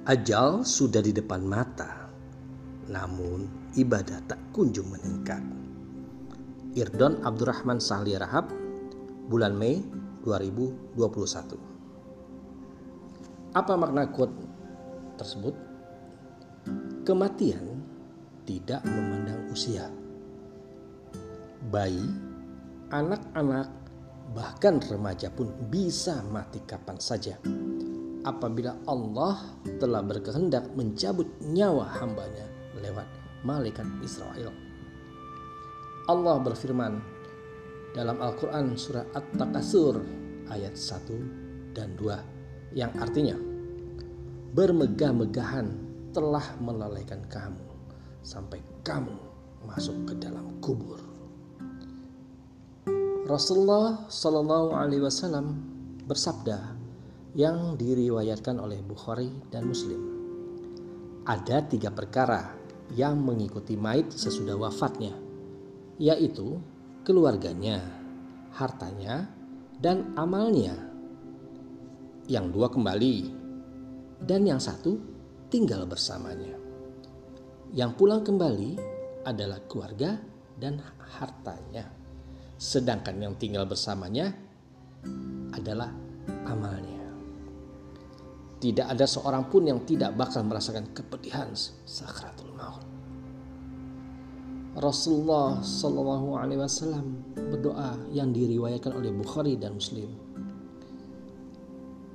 Ajal sudah di depan mata, namun ibadah tak kunjung meningkat. Irdon Abdurrahman Sahli Rahab, bulan Mei 2021. Apa makna quote tersebut? Kematian tidak memandang usia. Bayi, anak-anak, bahkan remaja pun bisa mati kapan saja apabila Allah telah berkehendak mencabut nyawa hambanya lewat malaikat Israel. Allah berfirman dalam Al-Quran surah At-Takasur ayat 1 dan 2 yang artinya bermegah-megahan telah melalaikan kamu sampai kamu masuk ke dalam kubur. Rasulullah Shallallahu Alaihi Wasallam bersabda, yang diriwayatkan oleh Bukhari dan Muslim. Ada tiga perkara yang mengikuti mayit sesudah wafatnya, yaitu keluarganya, hartanya, dan amalnya. Yang dua kembali, dan yang satu tinggal bersamanya. Yang pulang kembali adalah keluarga dan hartanya, sedangkan yang tinggal bersamanya adalah amalnya. Tidak ada seorang pun yang tidak bakal merasakan kepedihan sakratul maut. Rasulullah Shallallahu Alaihi Wasallam berdoa yang diriwayatkan oleh Bukhari dan Muslim.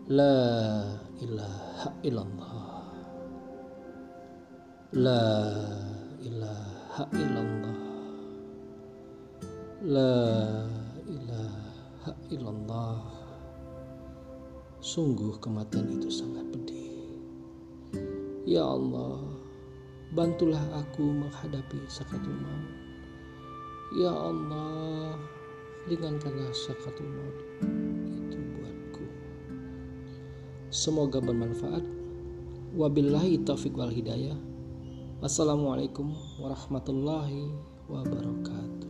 La ilaha illallah. La ilaha illallah. La ilaha illallah. Sungguh kematian itu sangat pedih. Ya Allah, bantulah aku menghadapi sakatul maut. Ya Allah, ringankanlah sakatul maut itu buatku. Semoga bermanfaat. Wabillahi taufiq wal hidayah. Wassalamualaikum warahmatullahi wabarakatuh.